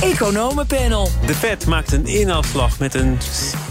Economenpanel. De Fed maakt een inhaalslag met een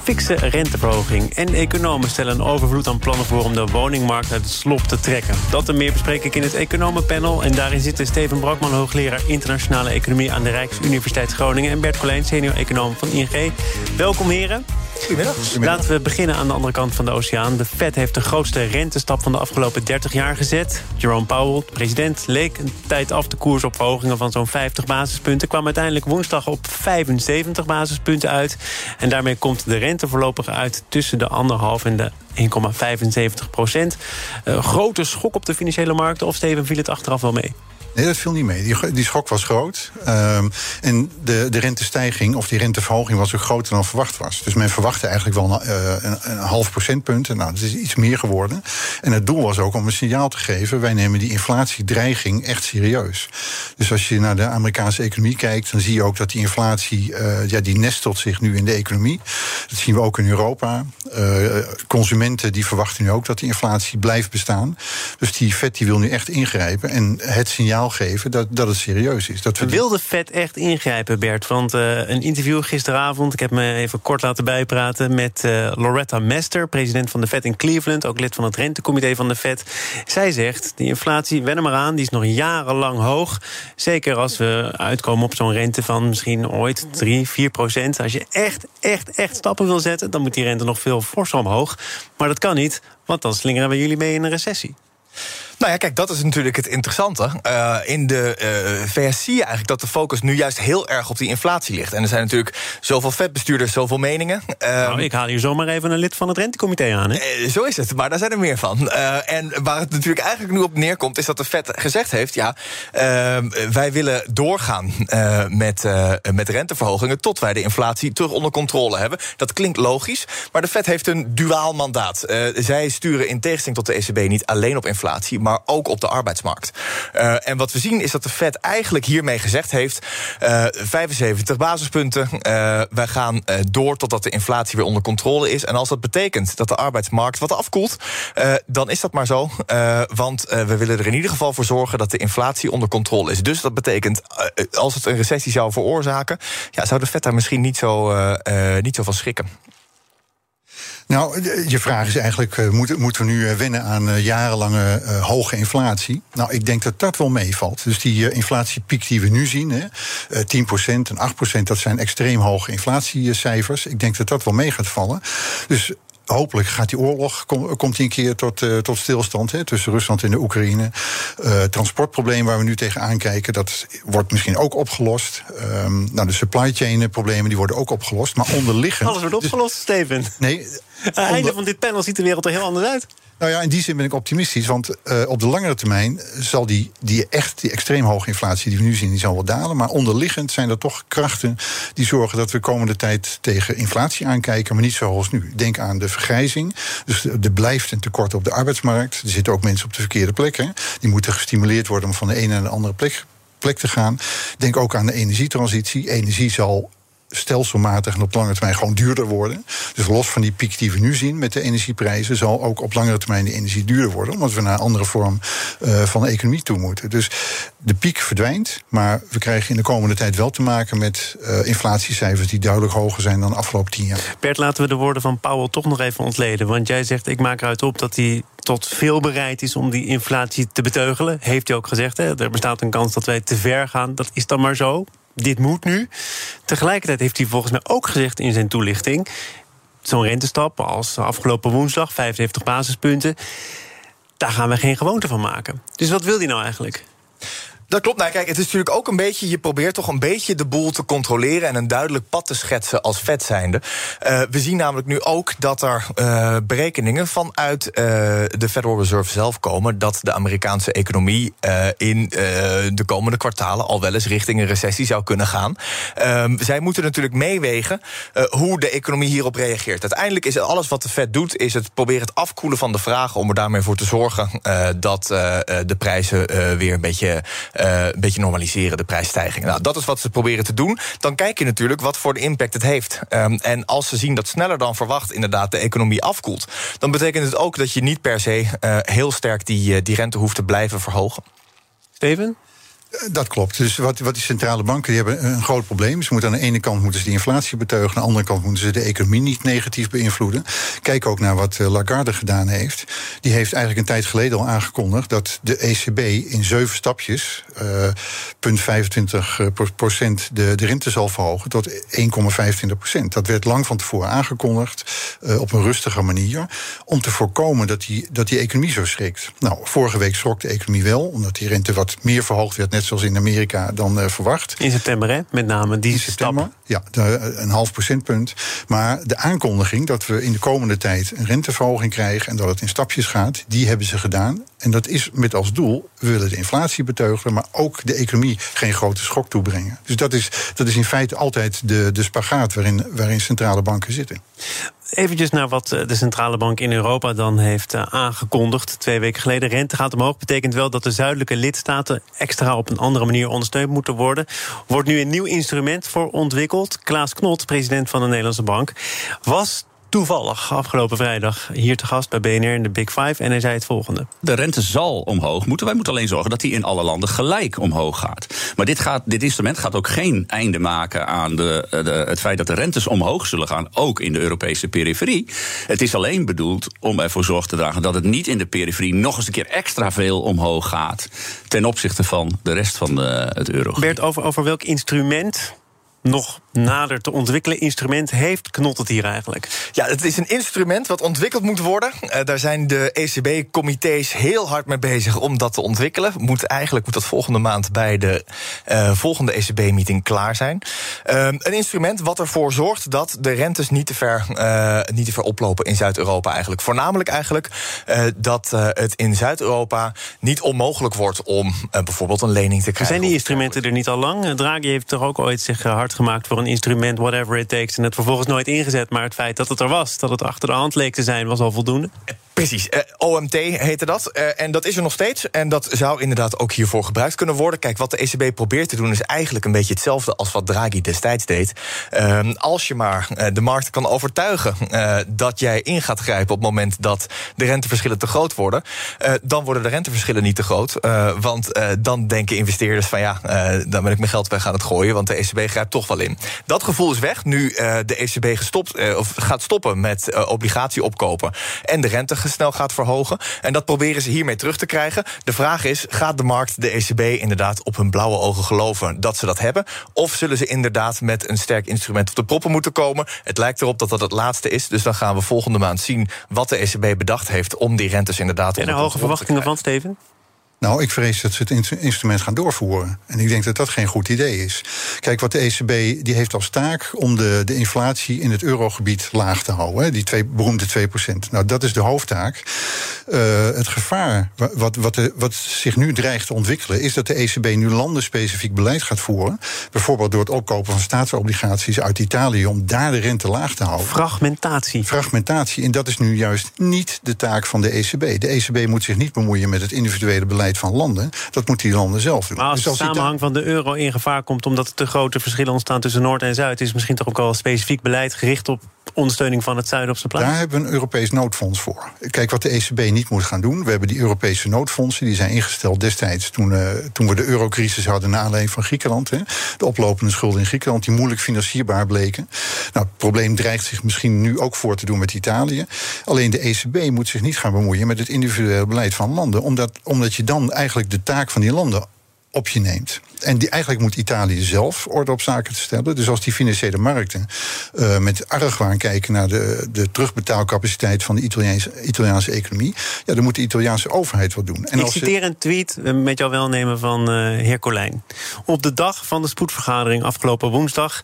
fikse renteverhoging. En economen stellen overvloed aan plannen voor om de woningmarkt uit het slop te trekken. Dat en meer bespreek ik in het Economenpanel. En daarin zitten Steven Brakman, hoogleraar internationale economie aan de Rijksuniversiteit Groningen. En Bert Colijn, senior econoom van ING. Welkom heren. Goedemiddag. Laten we beginnen aan de andere kant van de oceaan. De Fed heeft de grootste rentestap van de afgelopen 30 jaar gezet. Jerome Powell, de president, leek een tijd af de koers op verhogingen van zo'n 50 basispunten. Kwam uiteindelijk woensdag op 75 basispunten uit. En daarmee komt de rente voorlopig uit tussen de 1,5 en de 1,75 procent. Uh, grote schok op de financiële markten. Of Steven viel het achteraf wel mee? Nee, dat viel niet mee. Die, die schok was groot. Um, en de, de rentestijging of die renteverhoging was ook groter dan verwacht was. Dus men verwachtte eigenlijk wel een, uh, een, een half procentpunt. Nou, dat is iets meer geworden. En het doel was ook om een signaal te geven... wij nemen die inflatiedreiging echt serieus. Dus als je naar de Amerikaanse economie kijkt... dan zie je ook dat die inflatie, uh, ja, die nestelt zich nu in de economie. Dat zien we ook in Europa. Uh, consumenten die verwachten nu ook dat die inflatie blijft bestaan. Dus die FED die wil nu echt ingrijpen. En het signaal geven dat, dat het serieus is. Dat we Wil de Fed echt ingrijpen, Bert? Want uh, een interview gisteravond, ik heb me even kort laten bijpraten... met uh, Loretta Mester, president van de Fed in Cleveland... ook lid van het rentecomité van de Fed. Zij zegt, die inflatie, wen er maar aan, die is nog jarenlang hoog. Zeker als we uitkomen op zo'n rente van misschien ooit 3, 4 procent. Als je echt, echt, echt stappen wil zetten... dan moet die rente nog veel forser omhoog. Maar dat kan niet, want dan slingeren we jullie mee in een recessie. Nou ja, kijk, dat is natuurlijk het interessante. Uh, in de uh, VS zie je eigenlijk dat de focus nu juist heel erg op die inflatie ligt. En er zijn natuurlijk zoveel vetbestuurders, zoveel meningen. Uh, nou, ik haal hier zomaar even een lid van het rentecomité aan. Hè? Eh, zo is het, maar daar zijn er meer van. en waar het natuurlijk eigenlijk nu op neerkomt, is dat de Fed gezegd heeft: ja, ehm, wij willen doorgaan met, met renteverhogingen tot wij de inflatie terug onder controle hebben. Dat klinkt logisch, maar de Fed heeft een duaal mandaat. zij sturen in tegenstelling tot de ECB niet alleen op inflatie, maar ook op de arbeidsmarkt. Uh, en wat we zien is dat de Fed eigenlijk hiermee gezegd heeft... Uh, 75 basispunten, uh, wij gaan door totdat de inflatie weer onder controle is. En als dat betekent dat de arbeidsmarkt wat afkoelt... dan is dat maar zo, want we willen er in ieder geval voor zorgen... dat de inflatie onder controle is. Dus dat betekent, als het een recessie zou veroorzaken... Ja, zou de Fed daar misschien niet zo, niet zo van schrikken. Nou, je vraag is eigenlijk, uh, moeten, moeten we nu uh, wennen aan uh, jarenlange hoge inflatie? Nou, ik denk dat dat wel meevalt. Dus die inflatiepiek die we nu zien, hè, 10% en 8%, dat zijn extreem hoge inflatiecijfers. Ik denk dat dat wel mee gaat vallen. Dus hopelijk gaat die oorlog, kom, komt die een keer tot, uh, tot stilstand hè, tussen Rusland en de Oekraïne. Uh, transportprobleem waar we nu tegenaan kijken, dat wordt misschien ook opgelost. Um, nou, de supply chain problemen die worden ook opgelost. Maar onderliggend. Alles wordt opgelost, dus, Steven. Nee. Aan het einde van dit panel ziet de wereld er heel anders uit. Nou ja, in die zin ben ik optimistisch. Want uh, op de langere termijn zal die, die echt die extreem hoge inflatie die we nu zien, die zal wel dalen. Maar onderliggend zijn er toch krachten die zorgen dat we komende tijd tegen inflatie aankijken, maar niet zoals nu. Denk aan de vergrijzing. Dus er blijft een tekort op de arbeidsmarkt. Er zitten ook mensen op de verkeerde plekken. Die moeten gestimuleerd worden om van de ene naar de andere plek plek te gaan. Denk ook aan de energietransitie. Energie zal stelselmatig en op lange termijn gewoon duurder worden. Dus los van die piek die we nu zien met de energieprijzen, zal ook op langere termijn de energie duurder worden, omdat we naar een andere vorm uh, van economie toe moeten. Dus de piek verdwijnt, maar we krijgen in de komende tijd wel te maken met uh, inflatiecijfers die duidelijk hoger zijn dan de afgelopen tien jaar. Bert, laten we de woorden van Powell toch nog even ontleden. Want jij zegt, ik maak eruit op dat hij tot veel bereid is om die inflatie te beteugelen. Heeft hij ook gezegd. Hè? Er bestaat een kans dat wij te ver gaan. Dat is dan maar zo dit moet nu. Tegelijkertijd heeft hij volgens mij ook gezegd in zijn toelichting... zo'n rentestap als afgelopen woensdag, 75 basispunten... daar gaan we geen gewoonte van maken. Dus wat wil hij nou eigenlijk? Dat klopt. Nou, kijk, het is natuurlijk ook een beetje. Je probeert toch een beetje de boel te controleren en een duidelijk pad te schetsen als vet zijnde. Uh, we zien namelijk nu ook dat er uh, berekeningen vanuit uh, de Federal Reserve zelf komen. dat de Amerikaanse economie in de komende kwartalen al wel eens richting een recessie zou kunnen gaan. Ehm, zij moeten natuurlijk meewegen hoe de economie hierop reageert. Uiteindelijk is alles wat de Fed doet, is het proberen het afkoelen van de vragen. om er daarmee voor te zorgen dat de prijzen weer een beetje uh, een beetje normaliseren, de prijsstijging. Nou, dat is wat ze proberen te doen. Dan kijk je natuurlijk wat voor de impact het heeft. Um, en als ze zien dat sneller dan verwacht inderdaad de economie afkoelt... dan betekent het ook dat je niet per se uh, heel sterk die, uh, die rente hoeft te blijven verhogen. Steven? Dat klopt. Dus wat, wat die centrale banken die hebben een groot probleem. Ze moeten aan de ene kant moeten ze die inflatie beteugelen, aan de andere kant moeten ze de economie niet negatief beïnvloeden. Kijk ook naar wat eh, Lagarde gedaan heeft. Die heeft eigenlijk een tijd geleden al aangekondigd dat de ECB in zeven stapjes, uh, punt 25 procent, de, de rente zal verhogen tot 1,25 procent. Dat werd lang van tevoren aangekondigd op een rustige manier om te voorkomen dat die, dat die economie zo schrikt. Nou, vorige week schrok de economie wel, omdat die rente wat meer verhoogd werd net zoals in Amerika dan uh, verwacht. In september, hè? Met name die in september, stap. Ja, de, een half procentpunt. Maar de aankondiging dat we in de komende tijd een renteverhoging krijgen en dat het in stapjes gaat, die hebben ze gedaan. En dat is met als doel, we willen de inflatie beteugelen, maar ook de economie geen grote schok toebrengen. Dus dat is, dat is in feite altijd de, de spagaat waarin, waarin centrale banken zitten. Even naar wat eh, de centrale bank in Europa dan heeft eh, aangekondigd. Twee weken geleden. Rente gaat omhoog. Betekent wel dat de zuidelijke lidstaten extra op een andere manier ondersteund moeten worden. Wordt nu een nieuw instrument voor ontwikkeld. Klaas Knot, president van de Nederlandse Bank, was toevallig afgelopen vrijdag hier te gast bij BNR in de Big Five. En hij zei het volgende. De rente zal omhoog moeten. Wij moeten alleen zorgen dat die in alle landen gelijk omhoog gaat. Maar dit, gaat, dit instrument gaat ook geen einde maken aan de, de, het feit dat de rentes omhoog zullen gaan. Ook in de Europese periferie. Het is alleen bedoeld om ervoor zorg te dragen dat het niet in de periferie nog eens een keer extra veel omhoog gaat. Ten opzichte van de rest van de, het euro. Bert, over, over welk instrument nog nader te ontwikkelen instrument heeft Knot het hier eigenlijk? Ja, het is een instrument wat ontwikkeld moet worden. Uh, daar zijn de ECB-comité's heel hard mee bezig om dat te ontwikkelen. Moet, eigenlijk moet dat volgende maand bij de uh, volgende ECB-meeting klaar zijn. Uh, een instrument wat ervoor zorgt dat de rentes niet te ver, uh, niet te ver oplopen in Zuid-Europa eigenlijk. Voornamelijk eigenlijk dat het in Zuid-Europa niet onmogelijk wordt om bijvoorbeeld een lening te krijgen. Zijn die instrumenten er niet al lang? Draghi heeft toch ook ooit zich hard gemaakt voor een instrument, whatever it takes, en het vervolgens nooit ingezet. Maar het feit dat het er was, dat het achter de hand leek te zijn, was al voldoende. Precies, uh, OMT heette dat. Uh, en dat is er nog steeds. En dat zou inderdaad ook hiervoor gebruikt kunnen worden. Kijk, wat de ECB probeert te doen is eigenlijk een beetje hetzelfde als wat Draghi destijds deed. Uh, als je maar de markt kan overtuigen dat jij in gaat grijpen op het moment dat de renteverschillen te groot worden, dan worden de renteverschillen niet te groot. want dan denken investeerders van ja, dan ben ik mijn geld weg aan het gooien, want de ECB grijpt toch wel in. Dat gevoel is weg nu de ECB gestopt, of gaat stoppen met obligatie opkopen en de rente snel gaat verhogen. En dat proberen ze hiermee terug te krijgen. De vraag is: gaat de markt de ECB inderdaad op hun blauwe ogen geloven dat ze dat hebben? Of zullen ze inderdaad met een sterk instrument op de proppen moeten komen? Het lijkt erop dat dat het laatste is. Dus dan gaan we volgende maand zien wat de ECB bedacht heeft om die rentes inderdaad te En hoge verwachtingen van, Steven? Nou, ik vrees dat ze het instrument gaan doorvoeren. En ik denk dat dat geen goed idee is. Kijk, wat de ECB die heeft als taak om de, de inflatie in het eurogebied laag te houden. Die twee, beroemde 2%. Nou, dat is de hoofdtaak. Uh, het gevaar wat, wat, de, wat zich nu dreigt te ontwikkelen, is dat de ECB nu landenspecifiek beleid gaat voeren. Bijvoorbeeld door het opkopen van staatsobligaties uit Italië om daar de rente laag te houden. Fragmentatie. Fragmentatie. En dat is nu juist niet de taak van de ECB. De ECB moet zich niet bemoeien met het individuele beleid van landen. Dat moeten die landen zelf doen. Maar als dus de samenhang van de euro in gevaar komt omdat er te grote verschillen ontstaan tussen Noord en Zuid, is misschien toch ook wel specifiek beleid gericht op ondersteuning van het zuiden op zijn plaats? Daar hebben we een Europees noodfonds voor. Kijk, wat de ECB niet moet gaan doen. We hebben die Europese noodfondsen, die zijn ingesteld destijds toen, uh, toen we de eurocrisis hadden aanleiding van Griekenland. Hè. De oplopende schulden in Griekenland, die moeilijk financierbaar bleken. Nou, het probleem dreigt zich misschien nu ook voor te doen met Italië. Alleen de ECB moet zich niet gaan bemoeien met het individuele beleid van landen, omdat, omdat je dan eigenlijk de taak van die landen op je neemt. En die, eigenlijk moet Italië zelf orde op zaken te stellen. Dus als die financiële markten uh, met argwaan kijken naar de, de terugbetaalcapaciteit van de Italiaanse, Italiaanse economie, ja, dan moet de Italiaanse overheid wat doen. En Ik citeer een tweet eh, met jouw welnemen van uh, heer Colijn. Op de dag van de spoedvergadering afgelopen woensdag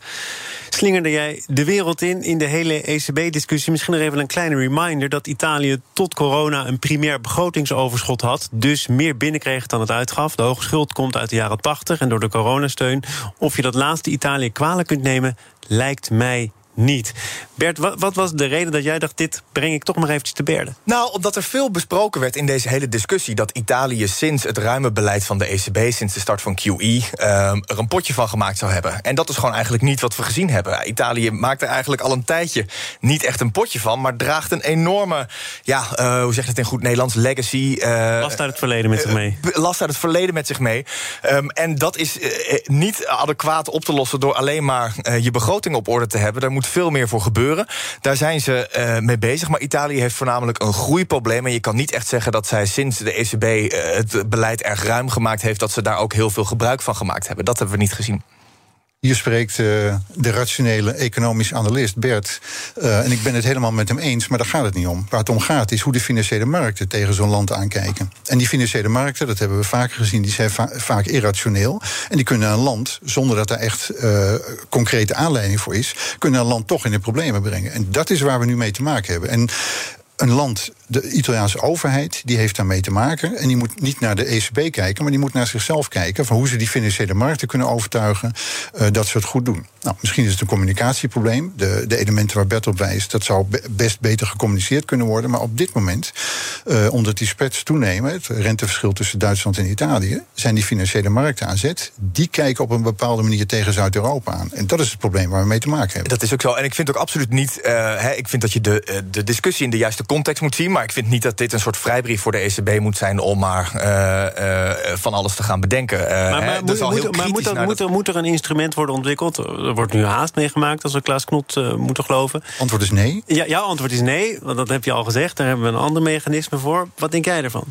slingerde jij de wereld in in de hele ECB-discussie. Misschien nog even een kleine reminder dat Italië tot corona een primair begrotingsoverschot had, dus meer binnenkreeg dan het uitgaf. De hoge schuld komt uit de jaren 80 en door de coronasteun. Of je dat laatste Italië kwalijk kunt nemen, lijkt mij niet. Bert, wat, wat, was de reden dat jij dacht: dit breng ik toch maar eventjes te berde? Nou, omdat er veel besproken werd in deze hele discussie dat Italië sinds het ruime beleid van de ECB, sinds de start van QE, ehm, er een potje van gemaakt zou hebben. En dat is gewoon eigenlijk niet wat we gezien hebben. Italië maakt er eigenlijk al een tijdje niet echt een potje van, maar draagt een enorme, ja, uh, hoe zeg je het in goed Nederlands, legacy. Uh, last uit het verleden met zich mee. Last uit het verleden met zich mee. Um, en dat is niet adequaat op te lossen door alleen maar je begroting op orde te hebben. Daar moet veel meer voor gebeuren. Daar zijn ze uh, mee bezig. Maar Italië heeft voornamelijk een groeiprobleem. En je kan niet echt zeggen dat zij sinds de ECB uh, het beleid erg ruim gemaakt heeft, dat ze daar ook heel veel gebruik van gemaakt hebben. Dat hebben we niet gezien. Hier spreekt uh, de rationele economisch analist Bert. Uh, en ik ben het helemaal met hem eens, maar daar gaat het niet om. Waar het om gaat is hoe de financiële markten tegen zo'n land aankijken. En die financiële markten, dat hebben we vaker gezien, die zijn va vaak irrationeel. En die kunnen een land, zonder dat er echt uh, concrete aanleiding voor is, kunnen een land toch in de problemen brengen. En dat is waar we nu mee te maken hebben. En een land, de Italiaanse overheid, die heeft daarmee te maken. En die moet niet naar de ECB kijken, maar die moet naar zichzelf kijken. van hoe ze die financiële markten kunnen overtuigen uh, dat ze het goed doen. Nou, misschien is het een communicatieprobleem. De, de elementen waar Bert op wijst, dat zou best beter gecommuniceerd kunnen worden. Maar op dit moment, uh, omdat die spreads toenemen, het renteverschil tussen Duitsland en Italië, zijn die financiële markten aan zet. Die kijken op een bepaalde manier tegen Zuid-Europa aan. En dat is het probleem waar we mee te maken hebben. Dat is ook zo. En ik vind ook absoluut niet. Uh, hè, ik vind dat je de, de discussie in de juiste context moet zien. Maar ik vind niet dat dit een soort vrijbrief voor de ECB moet zijn om maar uh, uh, van alles te gaan bedenken. maar, maar, moet, moet, maar moet, dat, moet, er, moet er een instrument worden ontwikkeld? Er wordt nu haast meegemaakt, als we Klaas Knot moeten geloven. Antwoord is nee. Ja, jouw antwoord is nee, want dat heb je al gezegd. Daar hebben we een ander mechanisme voor. Wat denk jij ervan?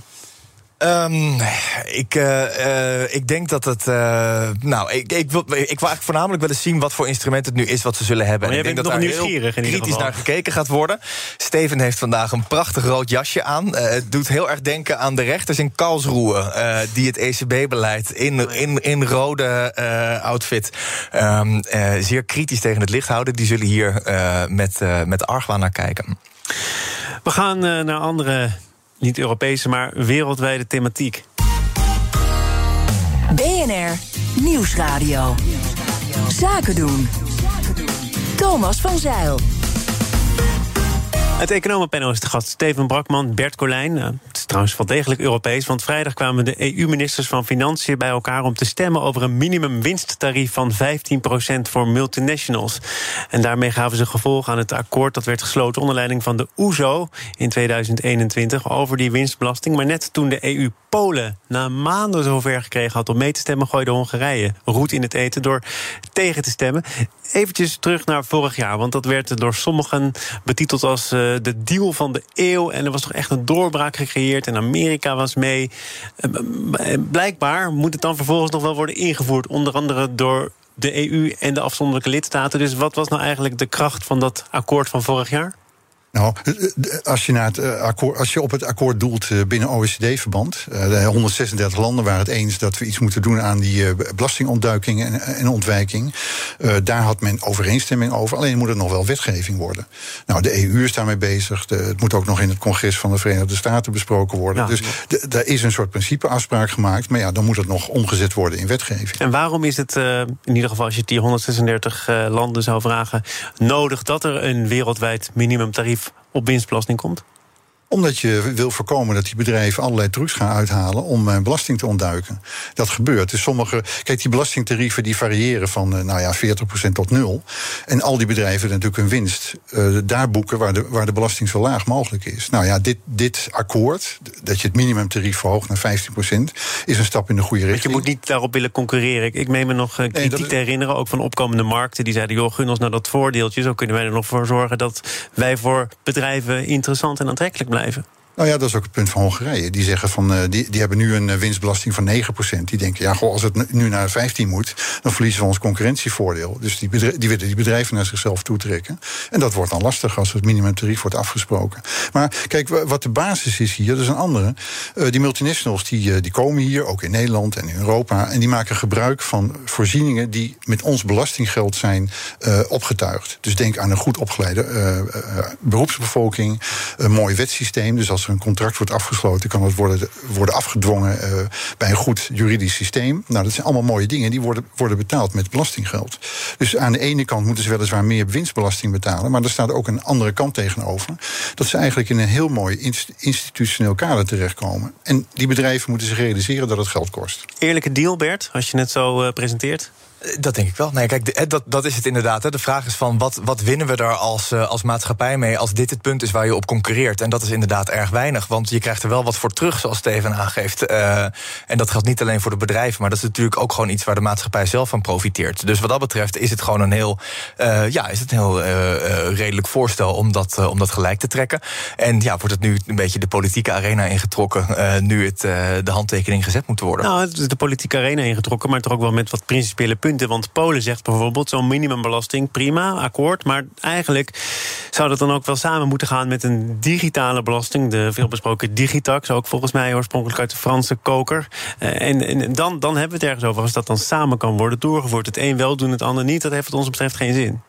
Um, ik, uh, uh, ik denk dat het. Uh, nou, ik, ik, wil, ik wil eigenlijk voornamelijk willen zien wat voor instrument het nu is wat ze zullen hebben. Maar ik denk dat daar heel kritisch naar gekeken gaat worden. Steven heeft vandaag een prachtig rood jasje aan. het doet heel erg denken aan de rechters in Karlsruhe. die het ECB-beleid in, in, in rode outfit um, zeer kritisch tegen het licht houden. Die zullen hier met, met argwaan naar kijken. We gaan naar andere niet Europese, maar wereldwijde thematiek. BNR Nieuwsradio. Zaken doen. Thomas van Zeil. Het economenpanel is de gast Steven Brakman, Bert Colijn. Nou, het is trouwens wel degelijk Europees, want vrijdag kwamen de EU-ministers van Financiën bij elkaar om te stemmen over een minimumwinsttarief van 15% voor multinationals. En daarmee gaven ze gevolg aan het akkoord dat werd gesloten onder leiding van de OESO e in 2021 over die winstbelasting. Maar net toen de EU Polen na maanden zover gekregen had om mee te stemmen, gooide Hongarije roet in het eten door tegen te stemmen. Eventjes terug naar vorig jaar, want dat werd door sommigen betiteld als uh, de deal van de eeuw. En er was toch echt een doorbraak gecreëerd en Amerika was mee. Uh, blijkbaar moet het dan vervolgens nog wel worden ingevoerd, onder andere door de EU en de afzonderlijke lidstaten. Dus wat was nou eigenlijk de kracht van dat akkoord van vorig jaar? Nou, als je, naar het eh, akkoord, als je op het akkoord doelt eh, binnen OECD-verband. De 136 landen waren het eens dat we iets moeten doen aan die eh, belastingontduiking en, en ontwijking. Daar had men overeenstemming over. Alleen moet het nog wel wetgeving worden. Nou, de EU is daarmee bezig. Het moet ook nog in het congres van de Verenigde Staten besproken worden. Dus er is een soort principeafspraak gemaakt. Maar ja, dan moet het nog omgezet worden in wetgeving. En waarom is het, in ieder geval als je die 136 landen zou vragen, nodig dat er een wereldwijd minimumtarief op winstbelasting komt? Omdat je wil voorkomen dat die bedrijven allerlei trucs gaan uithalen om eh, belasting te ontduiken. Dat gebeurt. Dus sommige. Kijk, die belastingtarieven die variëren van uh, nou ja, 40% tot nul. En al die bedrijven natuurlijk hun winst uh, daar boeken waar de, waar de belasting zo laag mogelijk is. Nou ja, dit, dit akkoord, dat je het minimumtarief verhoogt naar 15%, is een stap in de goede richting. Want je moet niet daarop willen concurreren. Ik, ik meen me nog kritiek nee, te herinneren, ook van opkomende markten. Die zeiden, joh, gun ons nou dat voordeeltje. Zo kunnen wij er nog voor zorgen dat wij voor bedrijven interessant en aantrekkelijk blijven blijven. Nou ja, dat is ook het punt van Hongarije. Die zeggen van, uh, die, die hebben nu een uh, winstbelasting van 9%. Die denken, ja, goh, als het nu naar 15 moet, dan verliezen we ons concurrentievoordeel. Dus die, die willen die bedrijven naar zichzelf toetrekken. En dat wordt dan lastig als het minimumtarief wordt afgesproken. Maar kijk, wat de basis is hier, dat is een andere. Uh, die multinationals die, die komen hier, ook in Nederland en in Europa. En die maken gebruik van voorzieningen die met ons belastinggeld zijn opgetuigd. Dus denk aan een goed opgeleide beroepsbevolking, een mooi wetsysteem. Dus als er een contract wordt afgesloten, kan het worden, worden afgedwongen uh, bij een goed juridisch systeem. Nou, dat zijn allemaal mooie dingen. Die worden, worden betaald met belastinggeld. Dus aan de ene kant moeten ze weliswaar meer winstbelasting betalen. Maar er staat ook een andere kant tegenover. Dat ze eigenlijk in een heel mooi institutioneel kader terechtkomen. En die bedrijven moeten zich realiseren dat het geld kost. Eerlijke deal, Bert, als je het zo uh, presenteert? Dat denk ik wel. Nee, kijk, dat, dat is het inderdaad. Hè. De vraag is van wat, wat winnen we daar als, uh, als maatschappij mee als dit het punt is waar je op concurreert? En dat is inderdaad erg weinig, want je krijgt er wel wat voor terug, zoals Steven aangeeft. Uh, en dat geldt niet alleen voor de bedrijven, maar dat is natuurlijk ook gewoon iets waar de maatschappij zelf van profiteert. Dus wat dat betreft is het gewoon een heel, uh, ja, is het een heel redelijk voorstel om dat, om dat gelijk te trekken. En ja, wordt het nu een beetje de politieke arena ingetrokken, nu het de handtekening gezet moet worden? Nou, de politieke arena ingetrokken, maar toch ook wel met wat principiële punten want Polen zegt bijvoorbeeld zo'n minimumbelasting, prima, akkoord. Maar eigenlijk zou dat dan ook wel samen moeten gaan met een digitale belasting. De veelbesproken digitax, ook volgens mij oorspronkelijk uit de Franse koker. Eh, en, en dan, dan hebben we het ergens over. Als dat dan samen kan worden doorgevoerd. Het een wel doen, het ander niet. Dat heeft wat ons betreft geen zin.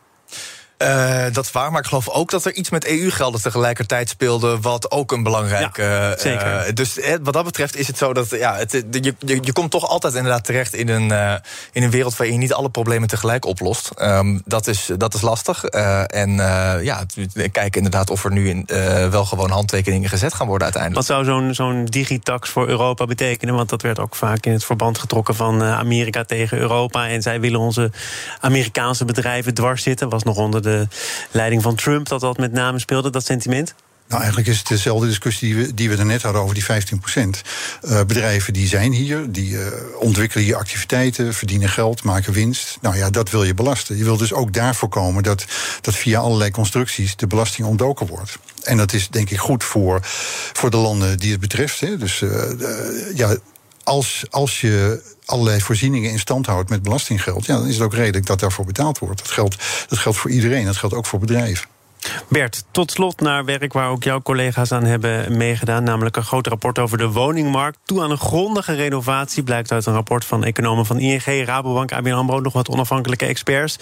Uh, dat is waar, maar ik geloof ook dat er iets met EU-gelden tegelijkertijd speelde, wat ook een belangrijke. Ja, eh, zeker. Uh, dus wat dat betreft is het zo dat ja, het, je, je, je komt toch altijd inderdaad terecht in een, uh, in een wereld waarin je niet alle problemen tegelijk oplost. Um, dat, is, dat is lastig. en ja, kijken inderdaad of er nu in, wel gewoon handtekeningen gezet gaan worden uiteindelijk. Wat zou zo'n zo'n digitax voor Europa betekenen? Want dat werd ook vaak in het verband getrokken van Amerika tegen Europa. En zij willen onze Amerikaanse bedrijven dwars zitten. Was nog onder de leiding van Trump dat dat met name speelde, dat sentiment? Nou, eigenlijk is het dezelfde discussie die we, die we hadden over die 15 procent. Uh, bedrijven die zijn hier, die uh, ontwikkelen hier activiteiten, verdienen geld, maken winst. Nou ja, dat wil je belasten. Je wil dus ook daar voorkomen dat, dat via allerlei constructies de belasting ontdoken wordt. En dat is denk ik goed voor, voor de landen die het betreft. Hè. Dus uh, ja, als, als je allerlei voorzieningen in stand houdt met belastinggeld, ja, dan is het ook redelijk dat daarvoor betaald wordt. Dat geldt, dat geldt voor iedereen, dat geldt ook voor bedrijven. Bert, tot slot naar werk waar ook jouw collega's aan hebben meegedaan. Namelijk een groot rapport over de woningmarkt. Toe aan een grondige renovatie blijkt uit een rapport van economen van ING, Rabobank, ABN AMRO, nog wat onafhankelijke experts.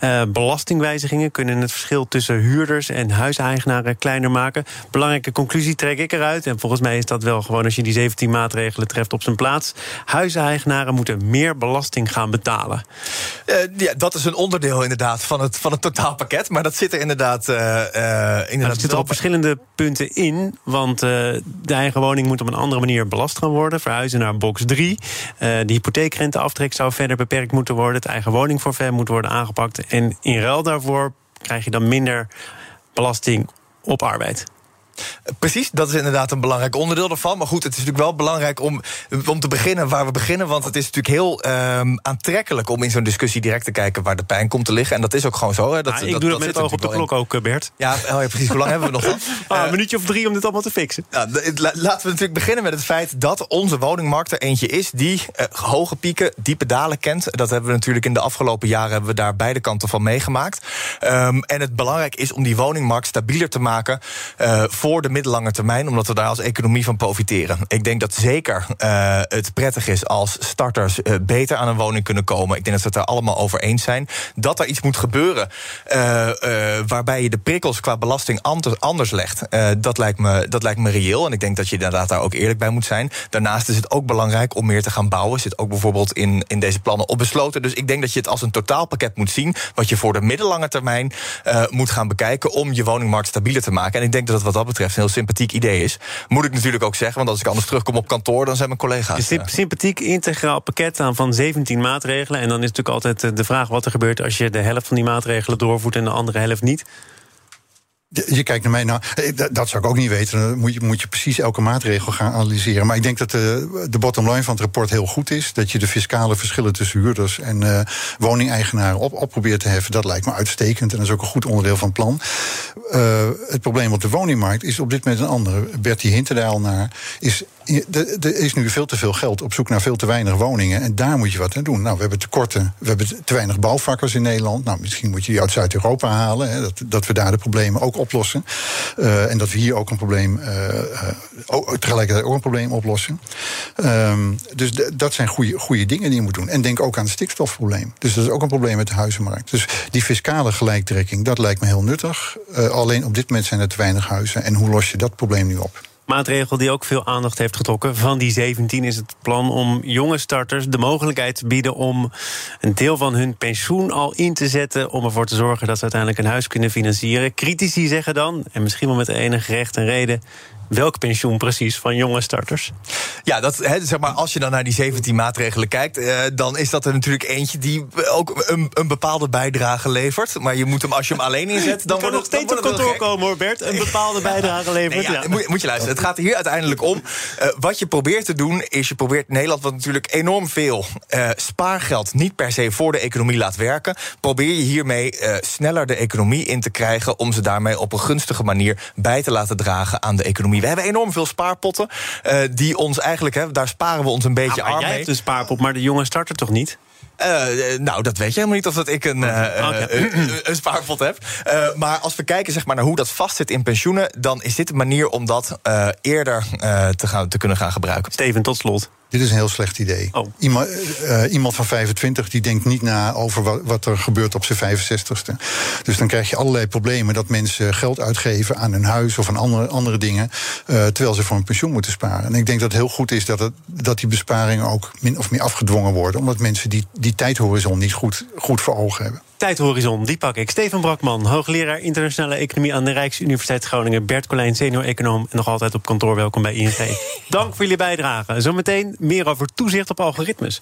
Uh, belastingwijzigingen kunnen het verschil tussen huurders en huiseigenaren kleiner maken. Belangrijke conclusie trek ik eruit. En volgens mij is dat wel gewoon als je die 17 maatregelen treft op zijn plaats. Huiseigenaren moeten meer belasting gaan betalen. Uh, ja, dat is een onderdeel inderdaad van het, van het totaalpakket. Maar dat zit er inderdaad. Uh, inderdaad het zit er op verschillende punten in. Want uh, de eigen woning moet op een andere manier belast gaan worden. Verhuizen naar box 3. Uh, de hypotheekrenteaftrek zou verder beperkt moeten worden. Het eigen woningforfait moet worden aangepakt. En in ruil daarvoor krijg je dan minder belasting op arbeid. Precies, dat is inderdaad een belangrijk onderdeel daarvan. Maar goed, het is natuurlijk wel belangrijk om, om te beginnen waar we beginnen. Want het is natuurlijk heel um, aantrekkelijk om in zo'n discussie direct te kijken waar de pijn komt te liggen. En dat is ook gewoon zo. Hè. Dat, ja, ik dat, doe dat dat met het oog op de klok ook, eh, Bert. Ja, oh ja, precies. Hoe lang hebben we nog dan? Ah, een minuutje of drie om dit allemaal te fixen. Ja, laten we natuurlijk beginnen met het feit dat onze woningmarkt er eentje is die uh, hoge pieken, diepe dalen kent. Dat hebben we natuurlijk in de afgelopen jaren hebben we daar beide kanten van meegemaakt. Um, en het belangrijk is om die woningmarkt stabieler te maken uh, voor de middellange termijn omdat we daar als economie van profiteren. Ik denk dat zeker uh, het prettig is als starters uh, beter aan een woning kunnen komen. Ik denk dat we het daar allemaal over eens zijn. Dat er iets moet gebeuren uh, waarbij je de prikkels qua belasting anders legt. dat, lijkt me, dat lijkt me reëel. En ik denk dat je inderdaad daar ook eerlijk bij moet zijn. Daarnaast is het ook belangrijk om meer te gaan bouwen. Zit ook bijvoorbeeld in, in deze plannen op besloten. Dus ik denk dat je het als een totaalpakket moet zien. Wat je voor de middellange termijn moet gaan bekijken. om je woningmarkt stabieler te maken. En ik denk dat het wat dat betreft een heel sympathiek idee is. Moet ik natuurlijk ook zeggen, want als ik anders terugkom op kantoor, dan zijn mijn collega's. Een sympathiek integraal pakket aan van 17 maatregelen. En dan is natuurlijk altijd eh, de vraag wat er gebeurt als je de helft van die maatregelen doorvoert en de andere helft niet. Je kijkt naar mij, nou, eh, dat zou ik ook niet weten. Dan moet je, moet je precies elke maatregel gaan analyseren. Maar ik denk dat de, de bottom line van het rapport heel goed is. Dat je de fiscale verschillen tussen huurders en uh, woningeigenaren op, op probeert te heffen. Dat lijkt me uitstekend en dat is ook een goed onderdeel van het plan. Het probleem op de woningmarkt is op dit moment een andere. Bertie hint al naar. Is er is nu veel te veel geld op zoek naar veel te weinig woningen. En daar moet je wat aan doen. Nou, we hebben tekorten. We hebben te weinig bouwvakkers in Nederland. Nou, misschien moet je die uit Zuid-Europa halen. Hè, dat, dat we daar de problemen ook oplossen. Uh, en dat we hier ook een probleem. Uh, ook, tegelijkertijd ook een probleem oplossen. Um, dus dat zijn goede dingen die je moet doen. En denk ook aan het stikstofprobleem. Dus dat is ook een probleem met de huizenmarkt. Dus die fiscale gelijktrekking, dat lijkt me heel nuttig. Alleen op dit moment zijn er te weinig huizen. En hoe los je dat probleem nu op? Maatregel die ook veel aandacht heeft getrokken. Van die 17 is het plan om jonge starters de mogelijkheid te bieden om een deel van hun pensioen al in te zetten. om ervoor te zorgen dat ze uiteindelijk een huis kunnen financieren. Critici zeggen dan, en misschien wel met enige recht en reden welk pensioen precies van jonge starters? Ja, dat, zeg maar, als je dan naar die 17 maatregelen kijkt, eh, dan is dat er natuurlijk eentje die ook een, een, bepaalde bijdrage levert. Maar je moet hem, als je hem alleen inzet, dan wordt nog steeds op kantoor komen hoor, Bert. Een bepaalde bijdrage levert. ja, Moet, moet, je luisteren. Het gaat hier uiteindelijk om. Uh, wat je probeert te doen, is je probeert Nederland, wat natuurlijk enorm veel uh, spaargeld niet per se voor de economie laat werken, probeer je hiermee sneller de economie in te krijgen om ze daarmee op een gunstige manier bij te laten dragen aan de economie. We hebben enorm veel spaarpotten. Uh, die ons eigenlijk, hè, daar sparen we ons een beetje ah, arm jij hebt een spaarpot, maar de jongen starten toch niet? Uh, nou, dat weet je helemaal niet of dat ik een, uh, een, een spaarpot heb. Maar als we kijken zeg maar, naar hoe dat vastzit in pensioenen... dan is dit een manier om dat eerder te, gaan, te kunnen gaan gebruiken. Steven, tot slot. Dit is een heel slecht idee. Oh. Iemand, uh, iemand, van 25 die denkt niet na over wat, wat er gebeurt op zijn 65ste. Dus dan krijg je allerlei problemen dat mensen geld uitgeven aan hun huis of aan andere, andere dingen. Uh, terwijl ze voor een pensioen moeten sparen. En ik denk dat het heel goed is dat, het, dat die besparingen ook min of meer afgedwongen worden. Omdat mensen die, die tijdhorizon niet goed, goed voor ogen hebben. Tijdhorizon, die pak ik. Steven Brakman, hoogleraar internationale economie aan de Rijksuniversiteit Groningen. Bert Colijn, senior-econoom en nog altijd op kantoor. Welkom bij ING. Dank voor jullie bijdrage. Zometeen meer over toezicht op algoritmes.